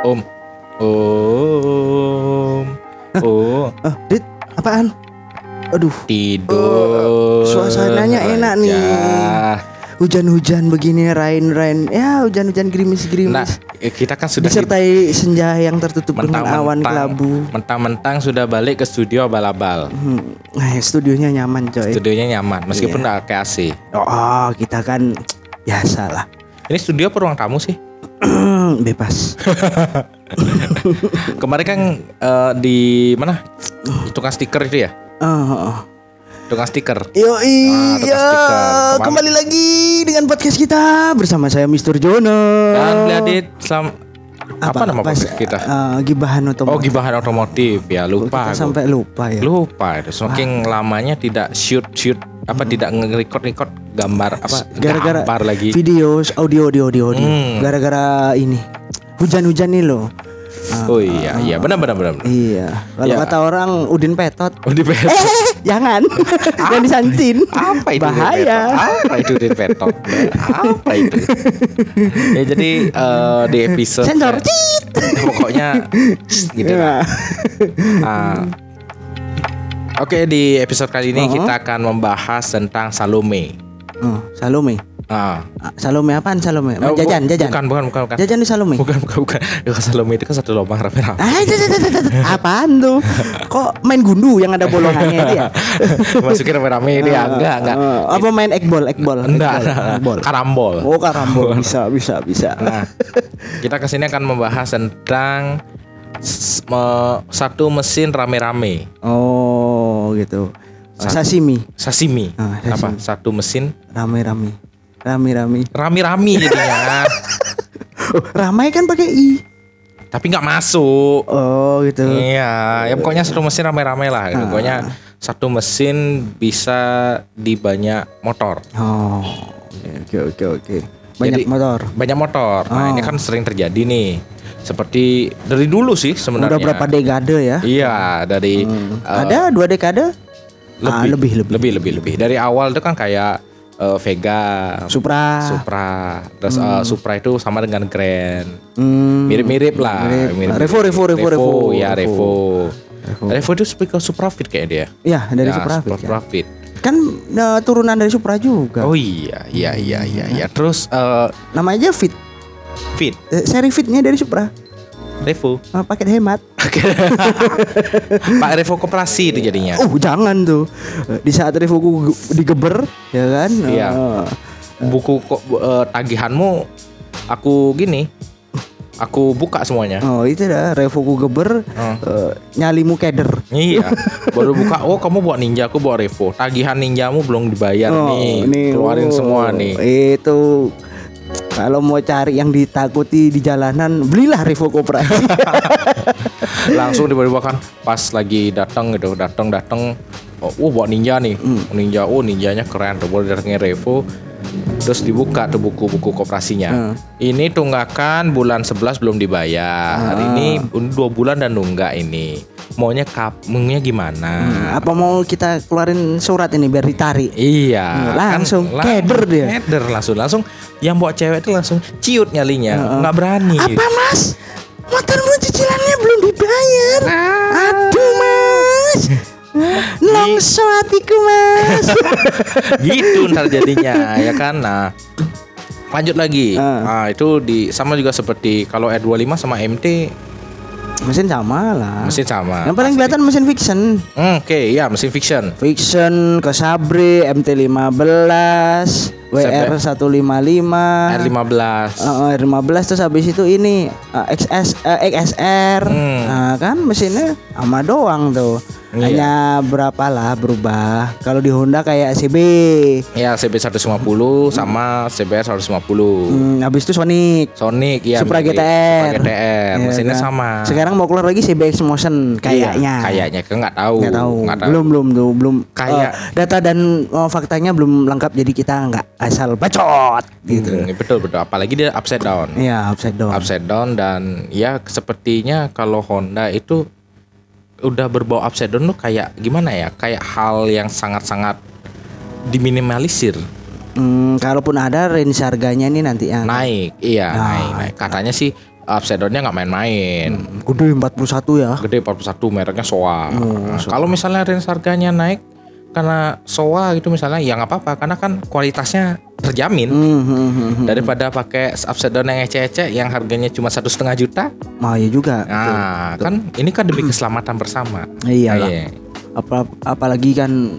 Om. Om. Oh, Ah, Dit, apaan? Aduh, tidur. suasananya enak nih. hujan-hujan begini, rain-rain. Ya, hujan-hujan gerimis-gerimis. Nah, eh, kita kan sudah Disertai senja yang tertutup dengan awan kelabu. Mentang-mentang sudah balik ke studio abal-abal. Hmm, Nah, studionya nyaman, coy. Studionya nyaman meskipun nggak pakai AC. Oh, kita kan biasa lah. Ini studio apa ruang tamu sih? Bebas. Kemarin kan eh, di mana? Tukang stiker itu ya? Oh. Tukang stiker. Yo iya. Kemarin- kembali lagi dengan podcast kita bersama saya Mr. Jono. Dan Bladit selam apa, nama Pas, podcast kita? eh, gibahan otomotif. Oh, gibahan otomotif. Ya, lupa. Kita sampai lupa ya. Lupa itu. Saking lamanya tidak shoot shoot apa tidak nge-record record gambar apa Hmm. Gara-gara gambar lagi. video, audio, audio, audio, audio. Hmm. Gara-gara ini hujan-hujan nih loh. Oh iya, iya benar benar benar. Iya. Kalau Ya. kata orang Udin Petot. Oh, di Petot. Eh, jangan. Jangan disantin. Apa itu Udin Bahaya. Apa itu Udin Petot? Apa itu? ya jadi eh, di episode Sensor. Cit. pokoknya gitu lah. Ya. Ah. Oke di episode kali ini Oh. kita akan membahas tentang Salome. Oh, Salome. Ah. Ah, Salome apaan Salome? Oh, jajan, jajan. Bukan bukan bukan bukan. Jajan di Salome. Bukan bukan bukan. Bukan Salome itu kan satu lubang rame-rame. Ah, jat, jat, jat. apaan tuh? Kok main gundu yang ada bolongannya itu ya? Masukin rame-rame ini ya enggak enggak. Eh, apa main ekbol, ekbol? Enggak, Ekbol, enggak. Karambol. Oh, karambol bisa, bisa, bisa. Nah, kita ke sini akan membahas tentang satu mesin rame-rame Oh, gitu. Satu. Sashimi, sashimi. Ah, Apa? Satu mesin rame-rame. Rame-rame. rami-rami jadinya. Oh, ramai kan pakai i. Tapi nggak masuk. Oh, gitu. Iya, ya pokoknya satu mesin rame-rame lah. Ah. Pokoknya satu mesin bisa di banyak motor. Oh. Oke, oke, oke. Banyak Jadi- motor. Banyak motor. Nah, Oh. ini kan sering terjadi nih. Seperti dari dulu sih sebenarnya. Udah berapa dekade ya? Iya, dari Hmm. eh, Ada dua dekade? Ah, lebih, lebih. lebih lebih lebih dari awal itu kan kayak eh, Vega Supra. Supra terus eh, Supra itu sama dengan Grand Hmm. mirip-mirip lah Mirip. mirip Revo, Revo, Revo, Revo. ya Revo Revo. Revo itu speaker Supra Fit kayak dia Ya, dari Ya, Supra. Fit, Supra ya. Fit Kan eh, turunan dari Supra juga. oh iya iya iya iya iya terus eh, Namanya aja Fit. Fit Eh, Seri Fitnya dari Supra. Revo Eh, paket hemat. Pak Revo Koperasi itu jadinya Oh, jangan tuh. Eh, Di saat Revo ku digeber, ya kan? Iya. Eh, buku kok eh, tagihanmu aku gini aku buka semuanya Oh, itu dah Revo ku geber Oh. eh, nyalimu keder. Iya, baru buka. Oh, kamu bawa ninja, aku bawa Revo. Tagihan ninjamu belum dibayar Oh, nih. Keluarin oh, semua nih. Itu kalau mau cari yang ditakuti di jalanan, belilah Revo Koperasi. Langsung tiba-tiba kan pas lagi datang gitu, datang datang. Oh, oh, bawa ninja nih. Hmm. Ninja, oh ninjanya keren tuh. Baru datangnya Revo. Terus dibuka tuh buku-buku koperasinya. Hmm. Ini tunggakan bulan 11 belum dibayar. Hari Ah. ini dua bulan dan nunggak ini. Maunya kap, maunya gimana? Apa mau kita keluarin surat ini biar ditarik? Iya, Hmm, kan langsung lang- keder dia. Keder langsung langsung yang bawa cewek itu langsung ciut nyalinya, Heeh. nggak berani. Apa mas? Motormu cicilannya belum dibayar. Ah. Longso hatiku mas. gitu ntar jadinya, ya kan? Nah, lanjut lagi. Ah. Nah, itu di sama juga seperti kalau R25 sama MT mesin sama lah. mesin sama. Yang paling kelihatan mesin fiction. Hmm, Oke, ya mesin fiction. Fiction, Kesabre, MT15, WR155, R15. Uh, R15 terus habis itu ini uh, XS uh, XSR. Hmm. Nah, kan mesinnya sama doang tuh. Iya. Hanya berapa lah berubah. Kalau di Honda kayak CB. Ya CB 150 sama CBR 150. Hmm, habis itu Sonic. Sonic ya Supra mirip. GTR. Supra GTR. Iya Mesinnya kan? sama. Sekarang mau keluar lagi CBX Motion kayaknya. Iya, kayaknya kan nggak tahu. Nggak tahu. Nggak tahu. Belum belum tuh, belum Kayak- eh, data dan eh, faktanya belum lengkap jadi kita nggak asal bacot gitu. Hmm, betul betul. Apalagi dia upside down. Iya, upside down. Upside down dan ya sepertinya kalau Honda itu udah berbau upside down tuh kayak gimana ya? Kayak hal yang sangat-sangat diminimalisir. Hmm, kalaupun ada range harganya nih nanti yang Naik, iya Nah, naik, naik. Katanya sih upside downnya nggak main-main. Gede 41 ya. Gede 41 mereknya Soa. Nah, Kalau misalnya range harganya naik karena Soa gitu misalnya ya nggak apa-apa karena kan kualitasnya terjamin. Hmm, hmm, hmm, hmm. Daripada pakai upside down yang ecek-ecek yang harganya cuma satu setengah juta, Nah, iya juga. nah kan ini kan demi keselamatan bersama. Iya. Iya. Apa apalagi kan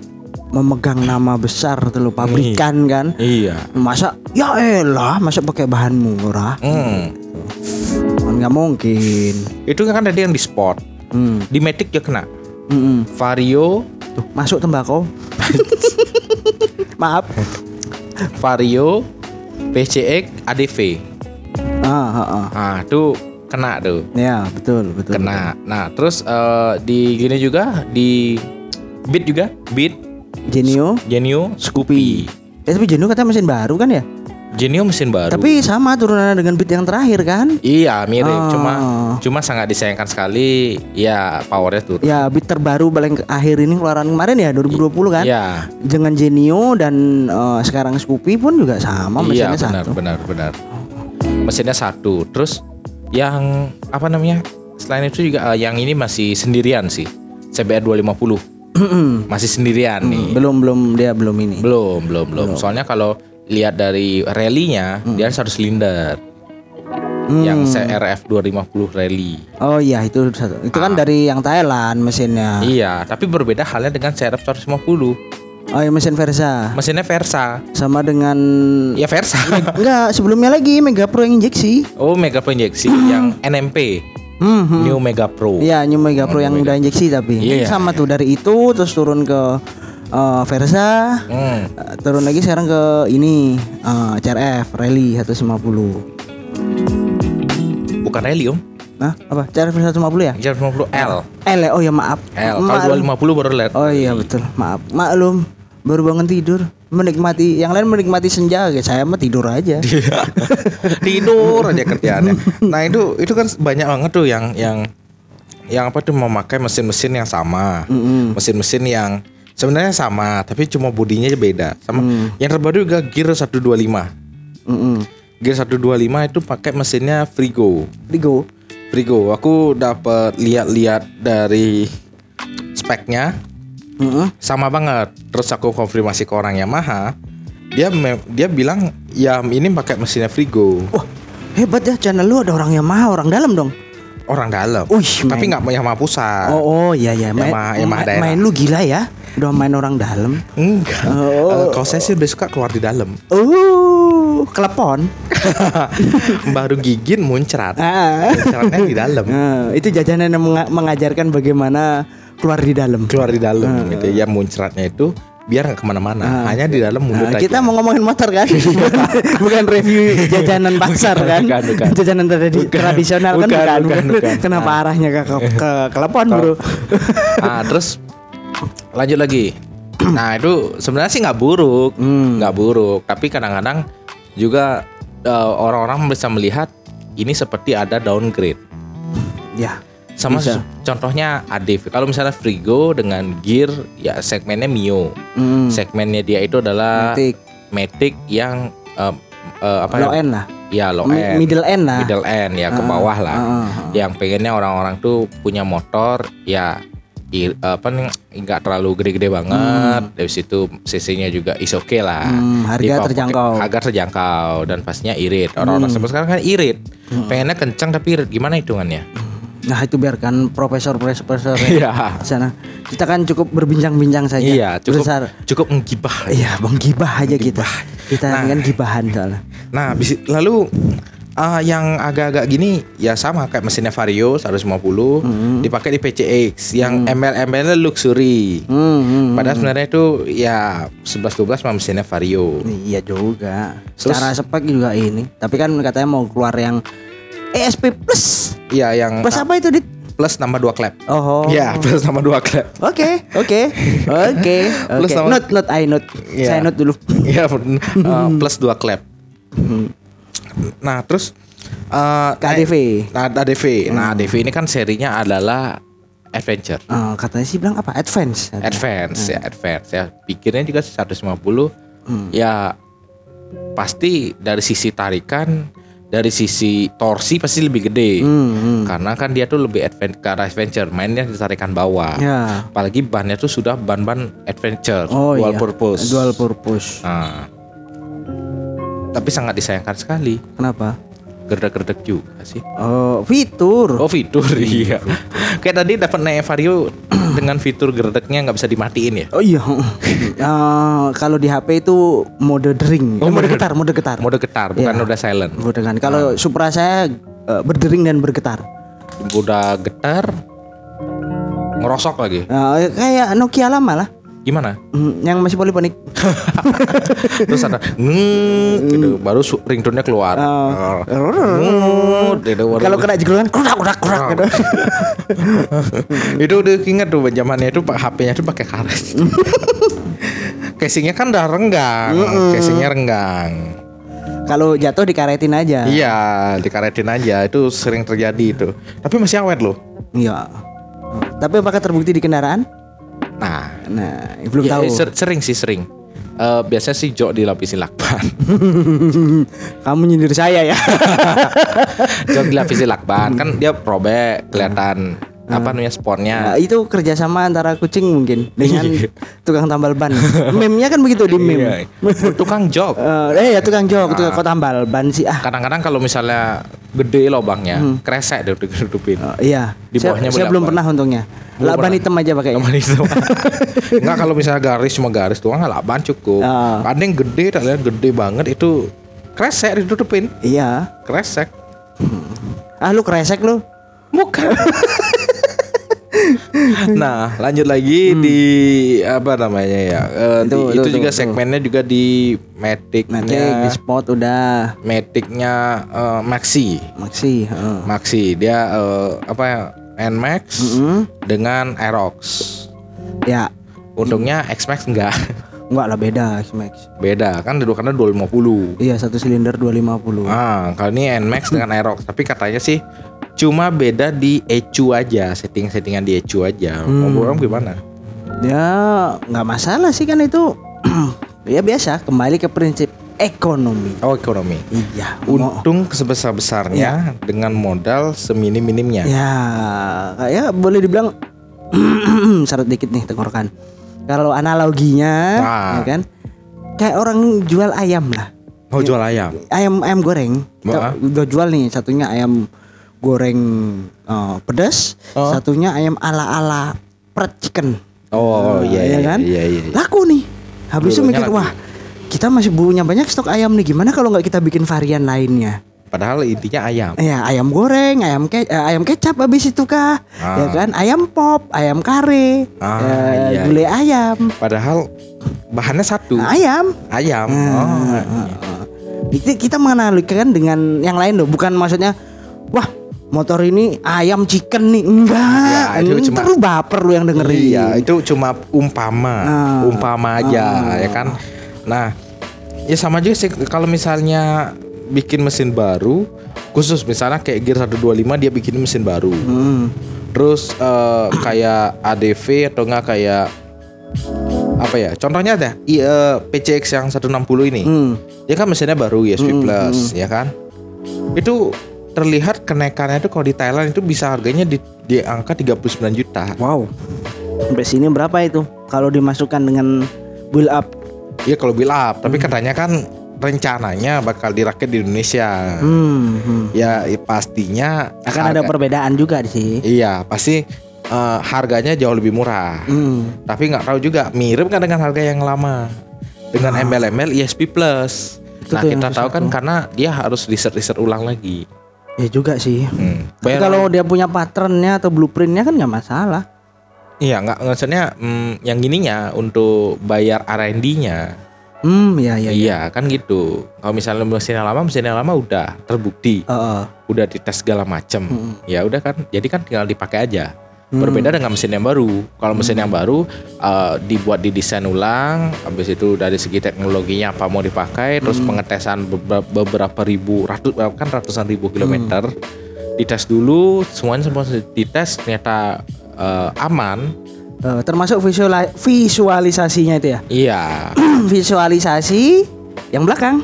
memegang nama besar tuh lo pabrikan kan. Iya. Masa ya elah, masa pakai bahan murah? Hmm. Kan nggak mungkin. Itu kan tadi yang di sport. Hmm. Di Matic juga kena. hmm, hmm. Vario, Masuk tembakau. Maaf. Vario, PCX, ADV. Ah, ah, ah. Ah, itu kena tuh. Ya, betul, betul. Kena. Nah, terus eh, di gini juga di Beat juga, Beat, Genio. Genio, Scoopy. Eh, tapi Genio katanya mesin baru kan ya? Genio mesin baru. Tapi sama turunannya dengan Beat yang terakhir kan? iya mirip, Oh. cuma cuma sangat disayangkan sekali ya powernya turun. Ya, Beat terbaru paling akhir ini keluaran kemarin ya 2020 kan? Iya. Dengan Genio dan eh, sekarang Scoopy pun juga sama Iya mesinnya benar satu. benar benar. Mesinnya satu. Terus yang apa namanya? Selain itu juga eh, yang ini masih sendirian sih. CBR 250 masih sendirian nih. belum belum dia belum ini. Belum, belum, belum. Soalnya kalau lihat dari rally-nya, dia satu silinder. Hmm. Yang CRF 250 rally. Oh iya itu satu. Itu kan dari yang Thailand mesinnya. Iya, tapi berbeda halnya dengan CRF 150. Oh iya mesin Versa. Mesinnya Versa. Sama dengan Ya Versa. Enggak, sebelumnya lagi Mega Pro yang injeksi. oh, Mega Pro injeksi yang NMP. Hmm, hmm. New Mega Pro. Iya, New Mega Pro yang udah injeksi tapi. Iya. Sama tuh dari itu terus turun ke eh, Versa, Hmm. eh, turun lagi sekarang ke ini eh, CRF Rally 150. Bukan rally, Om. Nah, apa? CRF 150 ya? 150 L. L ya? Oh ya maaf. L. Kalau 250 baru LED. Oh iya betul. Maaf. Maklum. Baru bangun tidur, menikmati yang lain menikmati senja, kayak saya mah tidur aja. tidur aja kerjaannya. Nah itu itu kan banyak banget tuh yang yang yang apa tuh memakai mesin-mesin yang sama, mesin-mesin yang sebenarnya sama tapi cuma bodinya aja beda. Sama Hmm. yang terbaru juga Gear 125. Mm-mm. Gear 125 itu pakai mesinnya Frigo. Digo. Frigo. Aku dapat lihat-lihat dari speknya Mm-mm. sama banget. Terus aku konfirmasi ke orang Yamaha, dia dia bilang ya ini pakai mesinnya Frigo. Wah, hebat ya channel lu ada orang yang mahal orang dalam dong. Orang dalam. Wih, Tapi nggak Yamaha pusat. Oh, oh iya iya main, Yamaha- Yamaha main, daerah. main lu gila ya. Udah main orang dalam. Enggak. Oh. Eh, kalau saya sih lebih suka keluar di dalam. Oh, kelepon. Baru gigit muncrat. Ah. Muncratnya di dalam. Nah, itu jajanan yang menga- mengajarkan bagaimana keluar di dalam. Keluar di dalam gitu. Ya muncratnya itu biar nggak ke mana-mana. Hanya di dalam mulut Nah, aja. kita mau ngomongin motor kan, bukan review jajanan pasar Bukan, kan, bukan, bukan. jajanan tradi- Bukan, tradisional kan bukan, bukan, bukan, bukan. Kenapa arahnya ke ke, ke kelepon bro? Ah, terus lanjut lagi. Nah itu sebenarnya sih nggak buruk, Hmm. nggak buruk. Tapi kadang-kadang juga eh, orang-orang bisa melihat ini seperti ada downgrade. ya, Sama Bisa. contohnya ADV. Kalau misalnya Frigo dengan gear ya segmennya Mio. hmm. Segmennya dia itu adalah Matic, Matic yang eh, eh, apa low ya? end lah, Ya low Mi- end, middle end lah. middle end ya ke Ah, bawah lah. ah, ah, ah. Yang pengennya orang-orang tuh punya motor ya i- apa nih nggak terlalu gede-gede banget. Dari situ CC-nya juga is oke lah. Hmm, harga Dipakai- terjangkau. Harga terjangkau dan pastinya irit. Orang-orang Hmm. sekarang kan irit. Pengennya kencang tapi irit. Gimana hitungannya? Nah itu biarkan profesor profesor Iya. sana. Kita kan cukup berbincang-bincang saja. Iya, cukup Besar. cukup menggibah. Iya, bang gibah aja kita. Kita Nah. kan gibahan soalnya. Nah, bisi- lalu ah, yang agak-agak gini ya sama kayak mesinnya Vario 150 Hmm. dipakai di PCX yang ML-ML luxury. Hmm, hmm, Padahal sebenarnya itu ya 11 12 sama mesinnya Vario. Iya juga. Terus- Secara spek juga ini. Tapi kan katanya mau keluar yang ESP Plus. Iya, yang Plus apa itu dit? plus tambah dua klep. Oh. Iya, plus tambah dua klep. Oke, oke, oke, Plus oke. sama- Note, note, I note. Iya. Saya note dulu. Iya, uh, plus dua klep. Nah, terus uh, KDV. Nah, ADV. Nah, ADV ini kan serinya adalah adventure. Oh, katanya sih bilang apa? Advance. Advance Hmm. ya, advance ya. Pikirnya juga 150 Hmm. ya pasti dari sisi tarikan dari sisi torsi pasti lebih gede. Hmm, hmm. Karena kan dia tuh lebih adven- ke arah adventure, mainnya ditarikan bawah. Ya. Apalagi bannya tuh sudah ban-ban adventure, Oh dual iya. purpose. Dual purpose. Nah. Tapi sangat disayangkan sekali, Kenapa? Gerdek-gerdek juga sih. Oh, fitur. Oh fitur iya. Kayak tadi dapat naik Vario dengan fitur gerdeknya nggak bisa dimatiin ya. Oh iya. Eh, kalau di HP itu mode dering, Oh, Eh, mode mode- getar, mode getar. Mode getar bukan Iya. udah silent. Mode kan. Kalau Supra saya eh, berdering dan bergetar. Udah getar ngerosok lagi. Eh, kayak Nokia lama lah. Gimana? Hmm, yang masih poliponik. Terus ada ngeng gitu, baru ringtone-nya keluar. Oh. Ngut, gitu, baru- Kalau kena jeglungan kurak kurak kurak gitu. itu udah ingat tuh zamannya itu pak HP-nya tuh pakai karet. Casingnya kan udah renggang, casingnya renggang. Kalau jatuh dikaretin aja. Iya, dikaretin aja itu sering terjadi itu. Tapi masih awet loh. Iya. Tapi apakah terbukti di kendaraan? Nah, Nah, belum ya, tahu. ser- sering sih sering. Eh, biasanya sih jok dilapisi lakban. Kamu nyindir saya ya. jok dilapisi lakban kan dia robek kelihatan apa namanya sponnya. Nah, itu kerjasama antara kucing mungkin dengan tukang tambal ban. Meme-nya kan begitu di meme. Iya. Tukang jok. Eh, eh ya tukang jok, tukang kok tambal ban sih ah. Kadang-kadang kalau misalnya gede lubangnya, kresek deh ditutupin. Oh, iya. Di saya, bawahnya saya belum pernah untungnya. Belum Lakban pernah. hitam aja pakai. Laban itu. Enggak kalau misalnya garis cuma garis doang laban cukup. Ah. Ada yang gede, tak lihat gede banget itu kresek ditutupin. Iya. Kresek. Ah lu kresek lu. Bukan. nah, lanjut lagi di apa namanya ya? Eh, Itu, di- itu, itu, juga itu. segmennya juga di Nanti di Matic-nya. spot udah Matic-nya eh, Maxi. Maxi. heeh. Maxi dia eh, apa ya? Nmax Mm-mm. dengan Aerox. Ya, Untungnya X-Max enggak. enggak lah beda Max. Beda kan dulu karena 250. Iya, satu silinder 250. Ah, kalau ini Nmax dengan Aerox, tapi katanya sih cuma beda di ECU aja, setting-settingan di ECU aja. Hmm. Orang gimana? Ya, nggak masalah sih kan itu. ya biasa, kembali ke prinsip ekonomi. Oh, ekonomi. Iya. Untung sebesar-besarnya dengan modal seminim-minimnya. Ya, kayak boleh dibilang syarat dikit nih tenggorokan. Kalau analoginya, Nah. ya kan, kayak orang jual ayam lah. Mau jual ayam. Ayam ayam goreng. Kita udah jual nih, satunya ayam goreng eh, pedas, Oh. satunya ayam ala-ala fried chicken. Oh, Nah, iya, iya iya, kan? iya, iya. Laku nih. Habis itu mikir, laku. wah, kita masih punya banyak stok ayam nih. Gimana kalau nggak kita bikin varian lainnya? Padahal intinya ayam. Ya ayam goreng, ayam ke eh, ayam kecap habis itu kah? Ah. Ya kan? Ayam pop, ayam kare, Ah, eh, iya, gulai ayam, Padahal bahannya satu. Nah, ayam. Ayam. Ah, Oh. ah, ah. Itu kita menganalogikan dengan yang lain loh, bukan maksudnya wah motor ini ayam chicken nih enggak. Ya, itu cuma- terus baper lu yang dengerin. Iya, itu cuma umpama, Ah. umpama aja, ya kan. Nah, ya sama juga sih kalau misalnya bikin mesin baru, khusus misalnya kayak Gear 125 dia bikin mesin baru. Hmm. Terus eh, kayak ADV atau enggak kayak apa ya? Contohnya ada i- eh, PCX yang 160 ini. Hmm. Dia kan mesinnya baru USB Plus, ya kan? Itu terlihat kenaikannya itu kalau di Thailand itu bisa harganya di, di angka 39 juta. Wow. Sampai sini berapa itu? Kalau dimasukkan dengan build up. Iya kalau build up, tapi katanya kan rencananya bakal dirakit di Indonesia. Hmm. hmm. Ya pastinya Akan ada harga- perbedaan juga di sini. Iya pasti eh, harganya jauh lebih murah. Hmm. Tapi nggak tahu juga mirip nggak dengan harga yang lama dengan ML-ML ESP Plus. Ah. Itu Nah kita tahu kan karena dia harus riset riset ulang lagi. Ya juga sih. Hmm. Tapi kalau dia punya patternnya atau blueprintnya kan nggak masalah. Iya nggak maksudnya mm, yang gininya untuk bayar R&D-nya. Hmm, ya ya. Iya kan gitu. Kalau misalnya mesin yang lama, mesin yang lama udah terbukti, Heeh. udah dites segala macem. Hmm. Ya udah kan, jadi kan tinggal dipakai aja. Hmm. Berbeda dengan mesin yang baru. Kalau mesin yang baru eh, dibuat didesain ulang, habis itu dari segi teknologinya apa mau dipakai, terus Hmm. pengetesan beberapa, beberapa ribu, ratus kan ratusan ribu Hmm. kilometer, dites dulu, semuanya semua dites ternyata eh, aman. Eh, termasuk visuala- visualisasinya itu ya. Iya. Visualisasi yang belakang.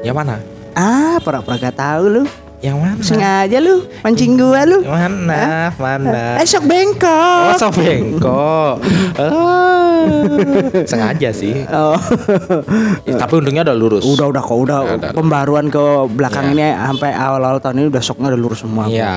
yang mana? Ah, pura-pura gak tahu lu. Yang mana? Sengaja lu mancing gua lu. Mana? Mana? Eh, sok bengkok. Oh, so bengkok. Sengaja sih. Oh. Ya, tapi untungnya udah lurus. udah udah kok udah Udah. pembaruan ke belakang Iya. ini sampai awal-awal tahun ini udah soknya udah lurus semua. Iya.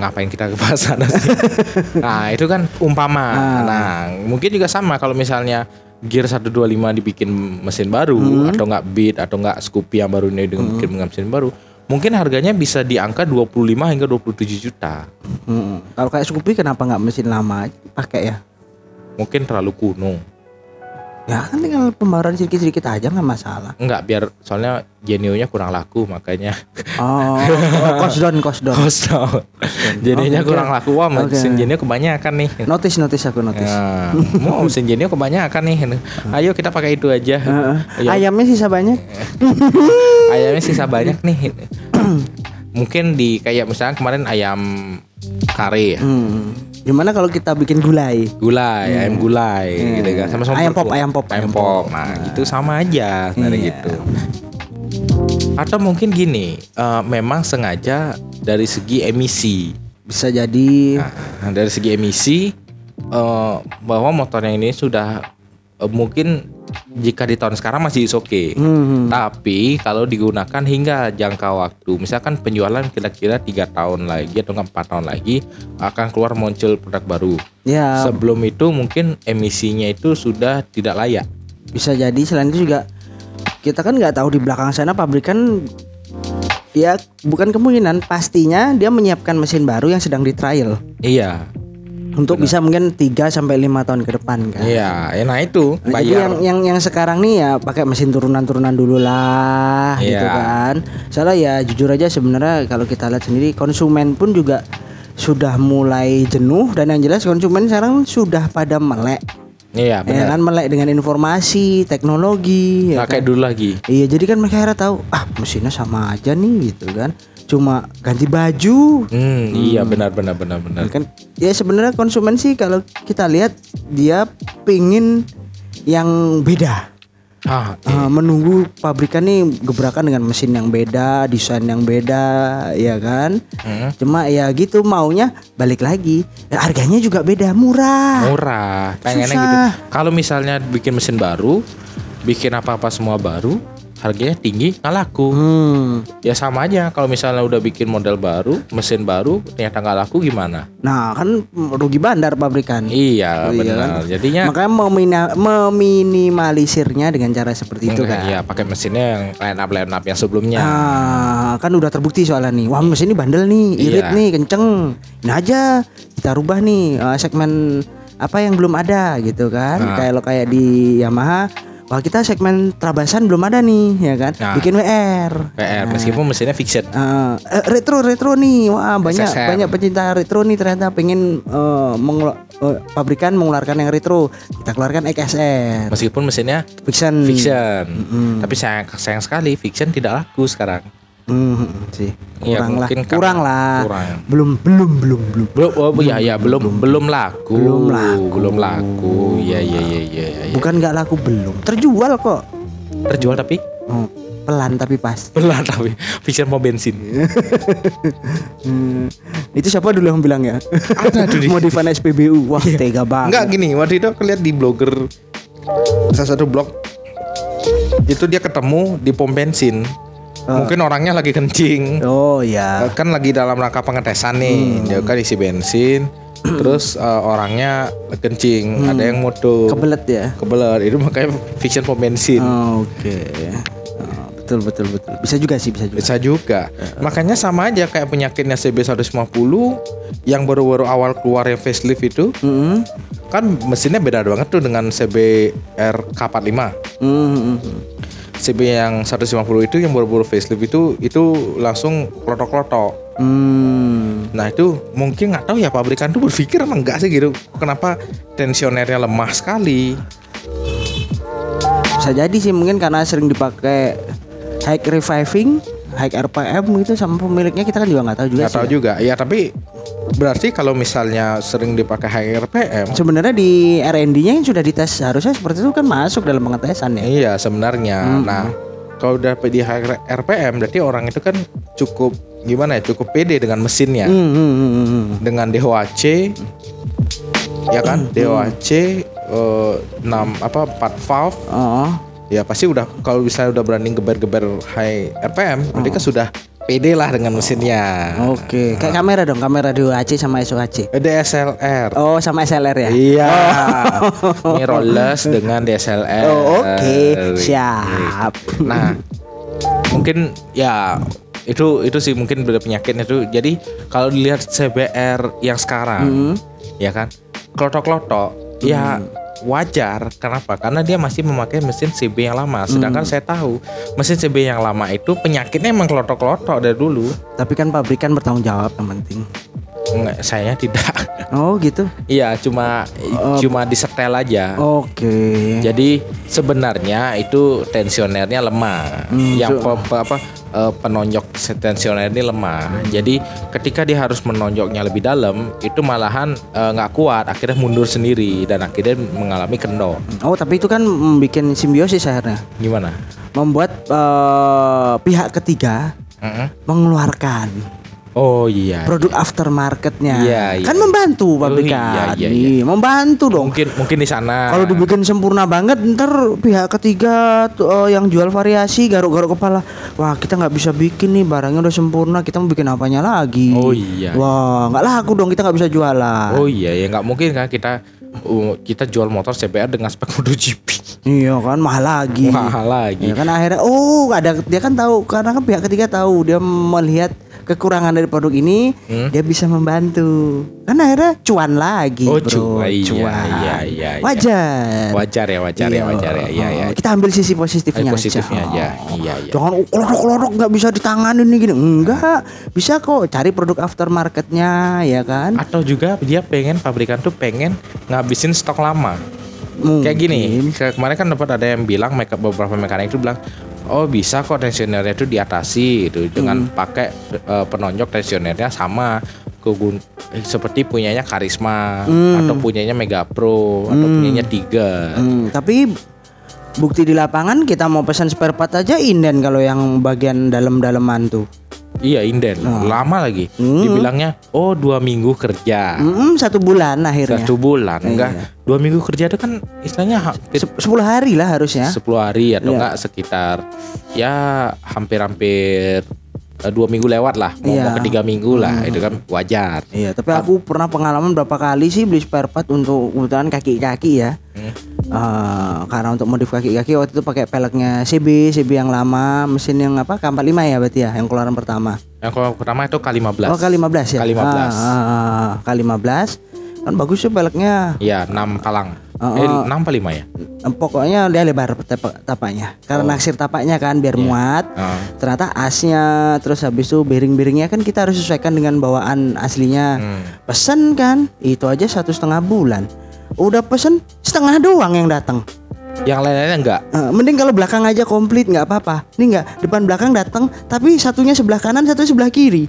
Ngapain kita ke sana sih? nah, itu kan umpama. Ah. Nah, mungkin juga sama kalau misalnya Gear 125 dibikin mesin baru Hmm. atau enggak Beat atau enggak Scoopy yang baru ini dengan bikin dengan mesin baru, mungkin harganya bisa di angka 25 hingga 27 juta. Mm-mm. Kalau kayak Scoopy kenapa nggak mesin lama pakai ya? Mungkin terlalu kuno. Ya kan tinggal pembaruan sedikit-sedikit aja nggak masalah. Enggak, biar soalnya Genio-nya kurang laku makanya Oh, oh cost down, cost down. kosong. Genio-nya Oke. kurang laku. Wah, mesin Genio kebanyakan nih. Notice, notice aku notice. Ya, mau mesin Genio kebanyakan nih. Ayo kita pakai itu aja. Ya, Ayamnya sisa banyak. ayamnya sisa banyak nih. Mungkin di kayak misalnya kemarin ayam kare ya. Hmm. Gimana kalau kita bikin gulai? Gulai, ayam gulai gitu kan. Sama-sama Hmm. Ayam pop, ayam pop, ayam pop. Nah, itu sama aja sebenarnya Iya. gitu. Atau mungkin gini, eh, memang sengaja dari segi emisi. Bisa jadi Nah, dari segi emisi eh, bahwa motor yang ini sudah eh, mungkin jika di tahun sekarang masih is oke. Hmm. Tapi kalau digunakan hingga jangka waktu, misalkan penjualan kira-kira tiga tahun lagi atau empat tahun lagi akan keluar muncul produk baru. Ya, Sebelum itu mungkin emisinya itu sudah tidak layak. bisa jadi selain itu juga kita kan nggak tahu di belakang sana pabrikan ya bukan kemungkinan pastinya dia menyiapkan mesin baru yang sedang di trial Iya, untuk bisa mungkin 3 sampai 5 tahun ke depan kan. iya. Ya, nah itu Nah, Jadi bayar. yang yang yang sekarang nih ya pakai mesin turunan-turunan dulu lah gitu Iya. kan. Soalnya ya jujur aja sebenarnya kalau kita lihat sendiri konsumen pun juga sudah mulai jenuh dan yang jelas konsumen sekarang sudah pada melek Iya, ya benar. kan melek dengan informasi, teknologi ya kayak kan? dulu lagi. Iya jadi kan mereka akhirnya tahu ah mesinnya sama aja nih gitu kan. Cuma ganti baju. Hmm, iya benar benar benar benar. Kan ya sebenarnya konsumen sih kalau kita lihat dia pingin yang beda. Ah, Ah, menunggu pabrikan nih gebrakan dengan mesin yang beda desain yang beda ya kan? Hmm. cuma ya gitu maunya balik lagi. Ya, harganya juga beda murah. Murah pengennya Susah. gitu kalau misalnya bikin mesin baru bikin apa-apa semua baru harganya tinggi nggak laku hmm. ya sama aja kalau misalnya udah bikin model baru mesin baru ternyata nggak laku gimana nah kan rugi bandar pabrikan iya Iya benar kan? jadinya makanya memina- meminimalisirnya dengan cara seperti itu kan iya pakai mesinnya yang line up line up yang sebelumnya Ah, kan udah terbukti soalnya nih. Wah, mesin ini bandel nih, irit Iya. nih, kenceng. Ini aja kita rubah nih eh, segmen apa yang belum ada gitu kan. Nah. Kayak lo kayak di Yamaha, wah kita segmen trabasan belum ada nih, ya kan. Nah. Bikin WR. PR meskipun mesinnya fixed Eh, eh, retro retro nih wah banyak SSR. banyak pecinta retro nih ternyata pengen eh, mengelu- eh, pabrikan mengeluarkan yang retro kita keluarkan XSR meskipun mesinnya fiction fiction Mm-mm. tapi sayang sayang sekali fiction tidak laku sekarang Hmm, sih. Ya, kurang lah mungkin karena kurang lah. kurang. belum belum belum belum. Belum oh ya ya belum belum laku Belum laku. belum laku. Ya ya ya ya, ya, ya. bukan nggak laku belum. Terjual kok. Terjual tapi? Oh, pelan tapi pas. Pelan tapi fiction mau bensin. Hmm, itu siapa dulu yang bilang ya? Ada tuh di- modifan SPBU wah tega banget. Enggak gini, waktu itu aku lihat di blogger salah satu blog. Itu dia ketemu di pom bensin. Mungkin orangnya lagi kencing. oh ya Kan lagi dalam rangka pengetesan nih. Dia kan isi bensin. Terus eh, orangnya kencing, ada yang moto kebelet ya kebelet. Itu makanya fiction pom bensin. Oh, oke Oh, betul betul betul bisa juga sih bisa juga Bisa juga. Makanya sama aja kayak penyakitnya CB 150 yang baru-baru awal keluar yang facelift itu Mm-mm. kan mesinnya beda banget tuh dengan CBR K45. Mm-mm. CB yang 150 itu yang baru-baru facelift itu itu langsung klotok-klotok. Hmm. Nah itu mungkin nggak tahu ya pabrikan tuh berpikir emang enggak sih gitu. Kenapa tensionernya lemah sekali? bisa jadi sih mungkin karena sering dipakai high reviving high RPM gitu sama pemiliknya kita kan juga nggak tahu juga Nggak tahu ya. juga. Ya tapi berarti kalau misalnya sering dipakai high RPM, sebenarnya di R&D-nya yang sudah dites harusnya seperti itu kan masuk dalam pengetesan ya? Iya sebenarnya. Nah kalau udah di RPM berarti orang itu kan cukup gimana ya cukup pede dengan mesinnya. Hmm, hmm, hmm, hmm, hmm. dengan DOHC ya kan? DOHC eh, 6 apa 4 valve. Oh. ya pasti udah kalau misalnya udah berani geber-geber high RPM berarti kan sudah pede lah dengan mesinnya Oke, kayak kamera dong, kamera DOHC sama SOHC. Eh, DSLR Oh, sama SLR ya? Iya, mirrorless dengan DSLR. Oh, oke, siap. Nah, mungkin ya itu itu sih mungkin beda penyakitnya itu. Jadi kalau dilihat CBR yang sekarang, Hmm. ya kan, klotok-klotok, ya wajar. Kenapa? Karena dia masih memakai mesin CB yang lama. Sedangkan saya tahu mesin CB yang lama itu penyakitnya emang klotok-klotok dari dulu. Tapi kan pabrikan bertanggung jawab yang penting. Enggak, saya tidak. Oh, gitu. Iya, cuma cuma disetel aja. Oke. Jadi sebenarnya itu tensionernya lemah. Hmm, yang so- pe- apa eh, penonjok tensioner ini lemah. Jadi ketika dia harus menonjoknya lebih dalam, itu malahan eh, nggak kuat, akhirnya mundur sendiri dan akhirnya mengalami kendor. Oh, tapi itu kan membuat simbiosis akhirnya. Gimana? Membuat eh, pihak ketiga Mm-mm. mengeluarkan Oh iya. produk aftermarketnya. Iya, iya. Kan membantu Oh, pabrikan. iya, iya, Ih, membantu dong. Mungkin mungkin di sana. Kalau dibikin sempurna banget ntar pihak ketiga tuh, eh, yang jual variasi garuk-garuk kepala wah kita nggak bisa bikin nih barangnya udah sempurna kita mau bikin apanya lagi Oh, iya. wah nggak laku dong kita nggak bisa jualan Oh iya ya nggak mungkin kan kita uh, kita jual motor CBR dengan spek MotoGP. iya kan mahal lagi Mahal lagi. ya kan akhirnya oh ada dia kan tahu karena kan pihak ketiga tahu dia melihat kekurangan dari produk ini Hmm? dia bisa membantu kan akhirnya cuan lagi Oh, bro cuan. Iya, cuan iya, iya, iya. wajar Wajar ya, wajar ya, wajar ya. Iya, iya. Kita ambil sisi positifnya, Eh, positifnya aja. Oh. Iya, iya. Jangan oh, kelorok-kelorok nggak bisa ditanganin nih gini. Enggak, bisa kok cari produk aftermarketnya ya kan. Atau juga dia pengen pabrikan tuh pengen ngabisin stok lama. Kayak gini, ke- kemarin kan dapat ada yang bilang mereka beberapa mekanik itu bilang, oh bisa kok tensionernya itu diatasi gitu dengan pakai eh, penonjok tensionernya sama kegun eh, seperti punyanya Karisma atau punyanya Mega Pro atau punyanya Tiga. Hmm, tapi bukti di lapangan kita mau pesan spare part aja inden kalau yang bagian dalam-dalaman tuh. Iya inden, lama lagi. Hmm. Dibilangnya, oh dua minggu kerja, Hmm, satu bulan akhirnya. satu bulan, enggak dua minggu kerja itu kan istilahnya hampir Se- Sepuluh hari lah harusnya. 10 hari atau Iya. enggak sekitar ya hampir-hampir eh, dua minggu lewat lah mau, Iya. mau ke tiga minggu lah itu kan wajar Iya, tapi aku pernah pengalaman berapa kali sih beli spare part untuk kebutuhan kaki-kaki ya. Hmm. Eh, karena untuk modif kaki-kaki waktu itu pakai peleknya CB, CB yang lama, mesin yang apa? K45 ya berarti ya, yang keluaran pertama. yang kalau pertama itu K15 Oh, K15 ya. K15. Ah, ah, ah, K15. Kan bagus tuh peleknya. ya 6 kalang Oh, eh oh. 6 apa 5 ya Eh, Pokoknya dia lebar tap- tapaknya. Karena naksir tapaknya kan biar muat. Ah. Ternyata asnya terus habis itu bearing-bearingnya kan kita harus sesuaikan dengan bawaan aslinya. Hmm. Pesen kan itu aja satu setengah bulan. Udah pesen setengah doang yang datang. yang lain-lainnya enggak Eh, mending kalau belakang aja komplit nggak apa-apa. Ini nggak depan belakang datang tapi satunya sebelah kanan satu sebelah kiri.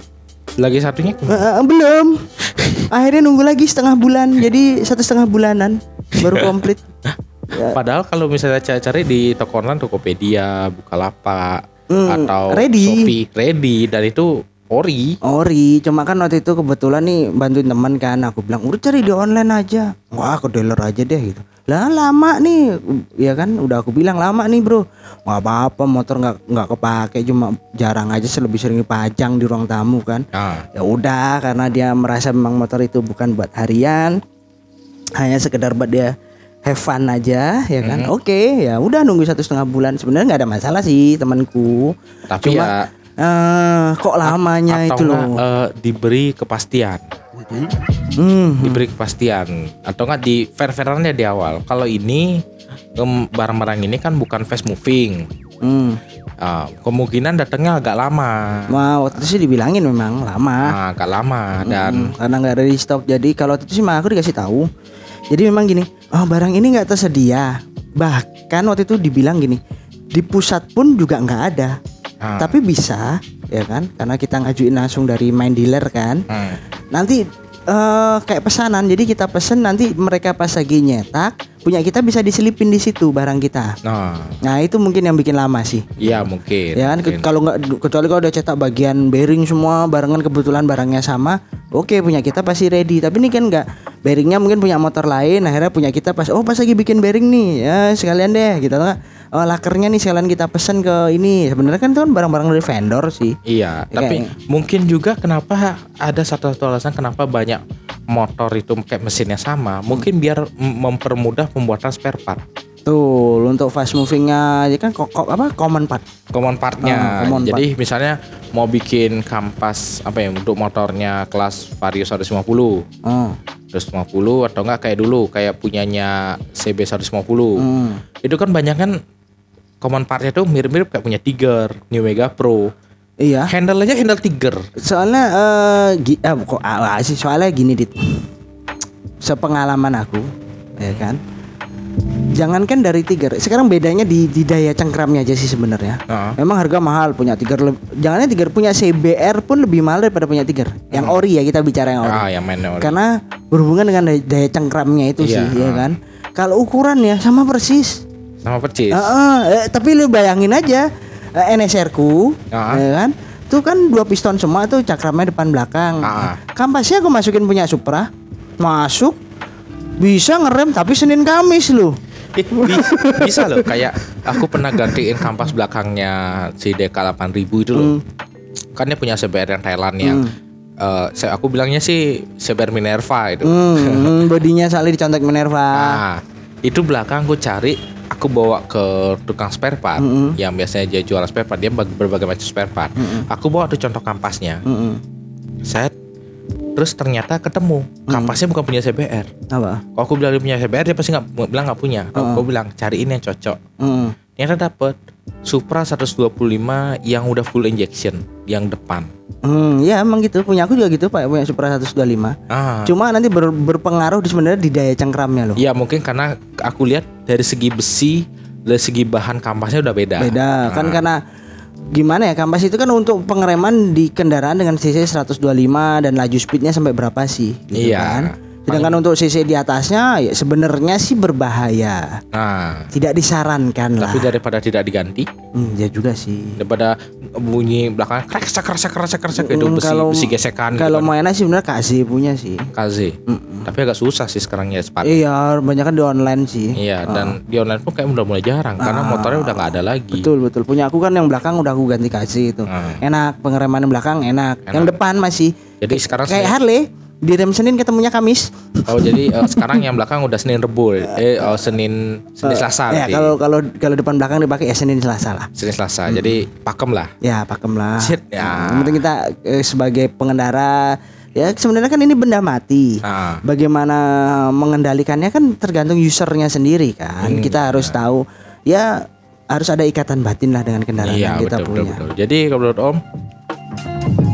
lagi satunya eh, belum. Akhirnya nunggu lagi setengah bulan. Jadi satu setengah bulanan baru komplit. Ya. padahal kalau misalnya cari-cari di toko online Tokopedia Bukalapak Hmm, atau ready. Shopee ready dan itu ori Ori, cuma kan waktu itu kebetulan nih bantuin teman kan, aku bilang udah cari di online aja, wah ke dealer aja deh gitu. Lah lama nih, ya kan, udah aku bilang lama nih bro, nggak apa-apa motor nggak nggak kepake, cuma jarang aja lebih sering dipajang di ruang tamu kan. nah Ya udah, karena dia merasa memang motor itu bukan buat harian, hanya sekedar buat dia have fun aja, ya kan. Oke, ya udah nunggu satu setengah bulan. Sebenarnya nggak ada masalah sih temanku. tapi Cuma, ya eh, kok lamanya atau itu loh. eh, diberi kepastian Hmm. diberi kepastian atau enggak di fair fairannya di awal kalau ini barang-barang ini kan bukan fast moving Hmm. Ah, kemungkinan datangnya agak lama Wah, waktu itu sih dibilangin memang lama. nah, agak lama dan Hmm, karena nggak ada di stok. Jadi kalau itu sih mah aku dikasih tahu. Jadi memang gini, oh barang ini nggak tersedia. Bahkan waktu itu dibilang gini, di pusat pun juga nggak ada. ah, Tapi bisa, ya kan? Karena kita ngajuin langsung dari main dealer kan. hmm, Nanti eh, kayak pesanan. Jadi kita pesen nanti mereka pas lagi nyetak punya kita bisa diselipin di situ barang kita. Nah, Nah itu mungkin yang bikin lama sih. iya mungkin. Ya kan kalau nggak kecuali kalau udah cetak bagian bearing semua barengan kebetulan barangnya sama, oke punya kita pasti ready. Tapi ini kan nggak bearingnya mungkin punya motor lain, akhirnya punya kita pas oh pas lagi bikin bearing nih ya sekalian deh gitu nggak? Oh lakernya nih sekalian kita pesen ke ini. Sebenarnya kan itu kan barang-barang dari vendor sih. Iya, Ya, tapi kayak- mungkin juga kenapa ada satu satu alasan kenapa banyak motor itu kayak mesinnya sama, mungkin biar mempermudah pembuatan spare part. Tuh untuk fast movingnya ya kan kok kok- apa common part. Common partnya. Ah, common Jadi misalnya mau bikin kampas apa ya untuk motornya kelas Vario 150, Oh. 150 atau enggak kayak dulu kayak punyanya CB 150. Hmm. Itu kan banyak kan common partnya tuh mirip-mirip kayak punya Tiger, New Mega Pro. Iya. Handle aja handle Tiger. Soalnya eh gi, ah, kok ah, ah, sih soalnya gini dit. Sepengalaman aku, ya kan. Jangankan dari Tiger, sekarang bedanya di, di daya cengkramnya aja sih sebenarnya. Heeh. Memang harga mahal punya Tiger. Jangannya Tiger punya CBR pun lebih mahal daripada punya Tiger. Yang ori ya kita bicara yang ori. Ah, yang main ori. Karena berhubungan dengan daya, daya cengkramnya itu Iya, sih, ya ah. kan. Kalau ukuran ya sama persis. sama percis. Heeh, eh, tapi lu bayangin aja eh, NSR ku, Ah. ya kan? Tuh kan dua piston semua tuh cakramnya depan belakang. Ah. Kampasnya aku masukin punya Supra, masuk bisa ngerem tapi Senin Kamis lu. Eh, bi- bisa loh kayak aku pernah gantiin kampas belakangnya si DK 8000 itu loh. Kan dia punya CBR yang Thailand yang eh, saya aku bilangnya sih CBR Minerva itu. Hmm, hmm, bodinya saling dicontek Minerva. Nah, itu belakang aku cari aku bawa ke tukang spare part Mm-mm. yang biasanya dia jual spare part dia bag- berbagai macam spare part. Aku bawa tuh contoh kampasnya. Mm-mm. Saya terus ternyata ketemu kampasnya bukan punya CBR. Apa? Kalau aku bilang dia punya CBR dia pasti nggak bilang nggak punya. Kalau aku bilang cariin yang cocok. Ternyata dapet Supra 125 yang udah full injection yang depan. Hmm, ya emang gitu. Punya aku juga gitu, Pak, punya Supra 125. Ah. Cuma nanti ber- berpengaruh di sebenarnya di daya cengkramnya loh. Ya mungkin karena aku lihat dari segi besi, dari segi bahan kampasnya udah beda. Beda kan karena gimana ya kampas itu kan untuk pengereman di kendaraan dengan cc 125 dan laju speednya sampai berapa sih gitu Iya. kan. Sedangkan untuk cc di atasnya ya sebenarnya sih berbahaya. Nah, Tidak disarankan lah. tapi daripada tidak diganti, Hmm, ya juga sih. daripada bunyi belakang krek krek krek krek itu Hmm, besi kalau- besi gesekan Kalau gitu kan. mau enak sih benar KZ punya sih. KZ. Tapi agak susah sih sekarang ya sepatu. Iya, banyak kan di online sih. Iya, dan di online pun kayak udah mulai jarang karena motornya udah nggak ada lagi. Betul betul. Punya aku kan yang belakang udah aku ganti KZ itu. Hmm. Enak pengereman belakang enak. Yang depan masih Jadi sekarang kayak saya- Harley di rem Senin ketemunya Kamis. Oh jadi eh, sekarang yang belakang udah Senin Rebu, eh oh, Senin Senin Selasa Ya berarti. kalau kalau kalau depan belakang dipakai ya Senin Selasa lah. Senin Selasa. Jadi pakem lah. Ya pakem lah. Shit, ya. Yang penting kita eh, sebagai pengendara ya sebenarnya kan ini benda mati. Nah, Bagaimana mengendalikannya kan tergantung usernya sendiri kan. Hmm, kita harus tahu ya harus ada ikatan batin lah dengan kendaraan iya yang kita betul, betul punya. betul. Jadi kalau menurut Om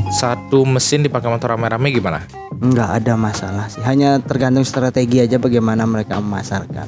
satu mesin dipakai motor rame-rame gimana? Enggak ada masalah sih. Hanya tergantung strategi aja bagaimana mereka memasarkan.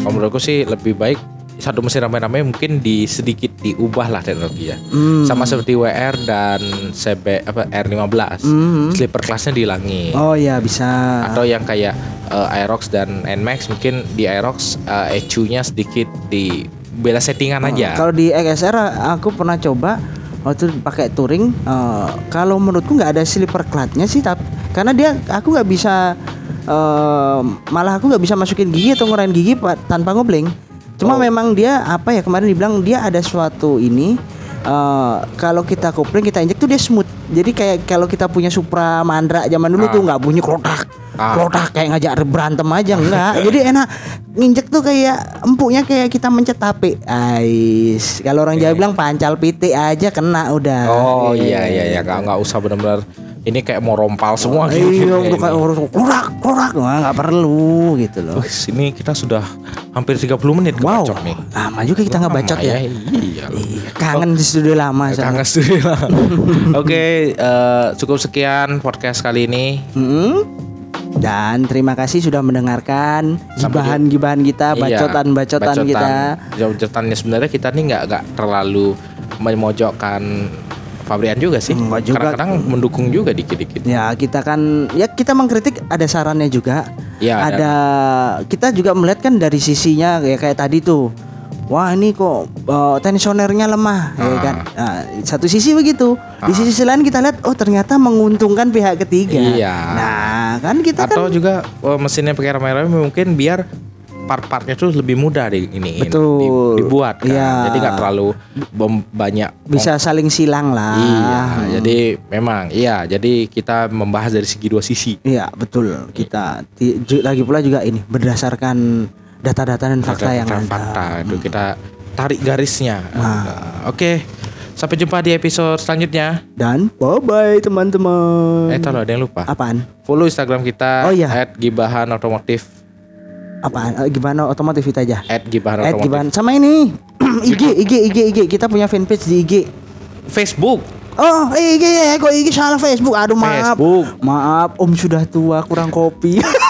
Kalau menurutku sih lebih baik satu mesin rame-rame mungkin di sedikit diubah lah teknologi ya. Hmm. Sama seperti WR dan CB apa R15. Hmm. Sleeper kelasnya dihilangi. Oh ya bisa. Atau yang kayak eh, Aerox dan Nmax mungkin di Aerox eh, ECU-nya sedikit di beda settingan aja. Kalau di XSR aku pernah coba waktu pakai touring eh, kalau menurutku nggak ada slipper clutchnya sih tapi karena dia aku nggak bisa eh, malah aku nggak bisa masukin gigi atau ngurain gigi pa- tanpa ngobling cuma Oh. memang dia apa ya kemarin dibilang dia ada suatu ini eh, kalau kita kopling kita injek tuh dia smooth. Jadi kayak kalau kita punya Supra Mandra zaman dulu Ah. tuh nggak bunyi klotak Ah. klotak kayak ngajak berantem aja enggak jadi enak nginjek tuh kayak empuknya kayak kita mencet tape ais kalau orang Jawa bilang pancal pitik aja kena udah. Oh iya iya. ya nggak nggak usah benar-benar ini kayak mau rompal semua gitu. iya udah kayak harus klorak klorak Wah, nggak perlu gitu loh Wih, ini kita sudah hampir 30 menit wow nih. lama juga kita nggak bacot Lama ya Iya. Iya, kangen di studio lama Kangen studio lah. Oke, eh, cukup sekian podcast kali ini. Mm-mm. Dan terima kasih sudah mendengarkan gibahan-gibahan kita, Iya, bacotan-bacotan kita. Bacotannya sebenarnya kita nih nggak nggak terlalu memojokkan Fabrian juga sih. Enggak juga. Kadang-kadang mendukung juga dikit-dikit. Ya kita kan ya kita mengkritik ada sarannya juga dan- ada kita juga melihat kan dari sisinya ya kayak tadi tuh. Wah ini kok uh, tensionernya lemah ya Ah. kan. Nah, satu sisi begitu. Di sisi lain kita lihat oh ternyata menguntungkan pihak ketiga. Iya. Nah, kan kita Atau kan juga oh, mesinnya pakai rame-rame mungkin biar part-partnya tuh lebih mudah di ini Betul. dibuat kan. Iya. Jadi nggak terlalu bom- banyak bisa saling silang lah. Iya, jadi memang iya. Jadi kita membahas dari segi dua sisi. Iya betul kita lagi pula juga ini berdasarkan data-data dan fakta yang Fakta- ada. fakta itu kita tarik garisnya. Nah. Oke, sampai jumpa di episode selanjutnya. Dan bye bye teman-teman. Eh, tahu ada yang lupa. Apaan? Follow Instagram kita Oh, iya. @gibahan otomotif Apaan? Eh, gimana otomotif itu aja? @gibahan Eh otomotif. gimana? Sama ini IG IG IG IG kita punya fanpage di IG. Facebook. Oh IG ya, kok IG salah Facebook. Aduh maaf. Facebook. Maaf, Om sudah tua kurang kopi.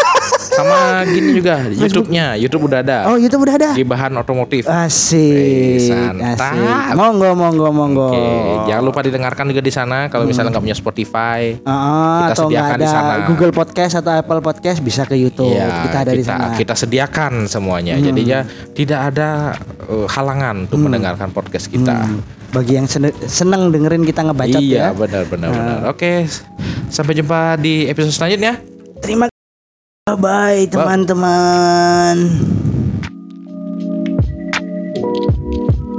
Sama gini juga YouTube-nya. YouTube udah ada. oh itu udah ada. Gibahan otomotif. Asik. santai. Asik. Monggo monggo monggo. Oke, jangan lupa didengarkan juga di sana kalau misalnya nggak punya Spotify. Ah, Kita atau sediakan ada di sana. Google Podcast atau Apple Podcast bisa ke YouTube. Iya, kita ada di sana. Hmm. kita sediakan semuanya. Jadinya tidak ada uh, halangan untuk mendengarkan podcast kita. Hmm. Bagi yang sene- seneng dengerin kita ngebacot Iya, ya. benar benar benar. Oke, sampai jumpa di episode selanjutnya. Terima kasih. Bye teman-teman.